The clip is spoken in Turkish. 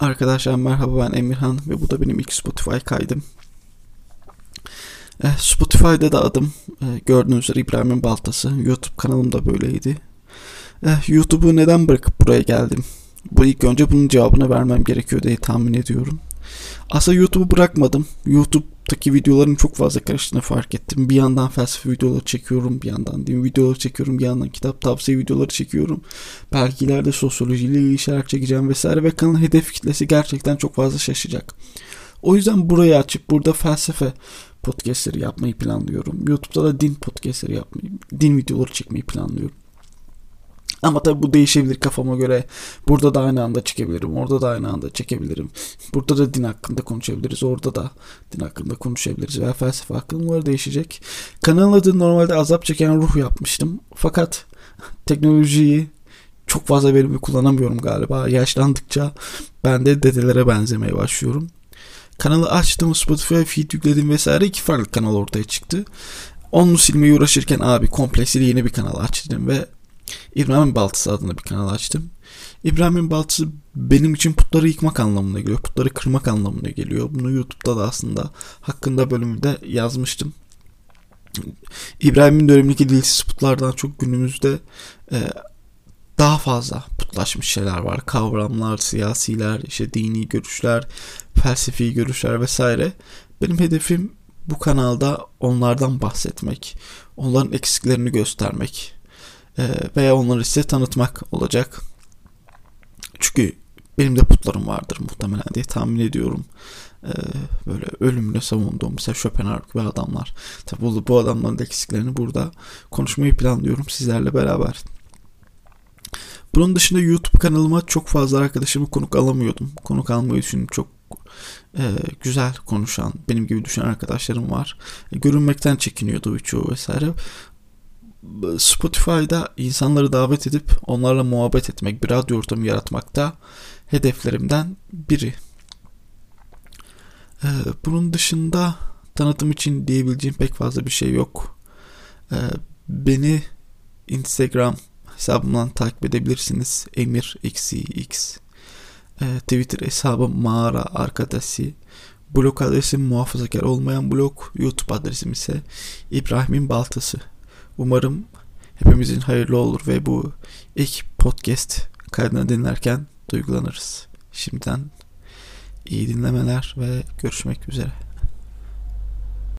Arkadaşlar merhaba ben Emirhan ve bu da benim ilk Spotify kaydım. Eh, Spotify'da da adım eh, gördüğünüz üzere İbrahim'in Baltası. YouTube kanalım da böyleydi. Eh, YouTube'u neden bırakıp buraya geldim? Bu ilk önce bunun cevabını vermem gerekiyor diye tahmin ediyorum. Aslında YouTube'u bırakmadım. YouTube'daki videoların çok fazla karıştığını fark ettim. Bir yandan felsefe videoları çekiyorum, bir yandan din videoları çekiyorum, bir yandan kitap tavsiye videoları çekiyorum. Belki ileride sosyolojiyle ilgili çekeceğim vesaire ve kanalın hedef kitlesi gerçekten çok fazla şaşacak. O yüzden burayı açıp burada felsefe podcastleri yapmayı planlıyorum. YouTube'da da din podcastleri yapmayı, din videoları çekmeyi planlıyorum. Ama tabi bu değişebilir kafama göre. Burada da aynı anda çekebilirim. Orada da aynı anda çekebilirim. Burada da din hakkında konuşabiliriz. Orada da din hakkında konuşabiliriz. Veya felsefe hakkında bunlar değişecek. Kanalın adını normalde azap çeken ruh yapmıştım. Fakat teknolojiyi çok fazla verimi kullanamıyorum galiba. Yaşlandıkça ben de dedelere benzemeye başlıyorum. Kanalı açtım, Spotify feed yükledim vesaire iki farklı kanal ortaya çıktı. Onu silmeye uğraşırken abi komplesiyle yeni bir kanal açtım ve İbrahim'in Baltısı adında bir kanal açtım. İbrahim'in Baltısı benim için putları yıkmak anlamına geliyor. Putları kırmak anlamına geliyor. Bunu YouTube'da da aslında hakkında bölümünde yazmıştım. İbrahim'in dönemindeki dilsiz putlardan çok günümüzde e, daha fazla putlaşmış şeyler var. Kavramlar, siyasiler, işte dini görüşler, felsefi görüşler vesaire. Benim hedefim bu kanalda onlardan bahsetmek, onların eksiklerini göstermek veya onları size tanıtmak olacak. Çünkü benim de putlarım vardır muhtemelen diye tahmin ediyorum. Ee, böyle ölümüne savunduğum mesela Schopenhauer gibi adamlar. Tabi bu, bu adamların da eksiklerini burada konuşmayı planlıyorum sizlerle beraber. Bunun dışında YouTube kanalıma çok fazla arkadaşımı konuk alamıyordum. Konuk almayı düşündüm. Çok e, güzel konuşan, benim gibi düşünen arkadaşlarım var. E, görünmekten çekiniyordu birçoğu vesaire. Spotify'da insanları davet edip onlarla muhabbet etmek, bir radyo ortamı yaratmak da hedeflerimden biri. Ee, bunun dışında tanıtım için diyebileceğim pek fazla bir şey yok. Ee, beni Instagram hesabımdan takip edebilirsiniz. Emir x. Ee, Twitter hesabım mağara arkadaşı. Blog adresim muhafazakar olmayan blog. YouTube adresim ise İbrahim'in baltası. Umarım hepimizin hayırlı olur ve bu ilk podcast kaydını dinlerken duygulanırız. Şimdiden iyi dinlemeler ve görüşmek üzere.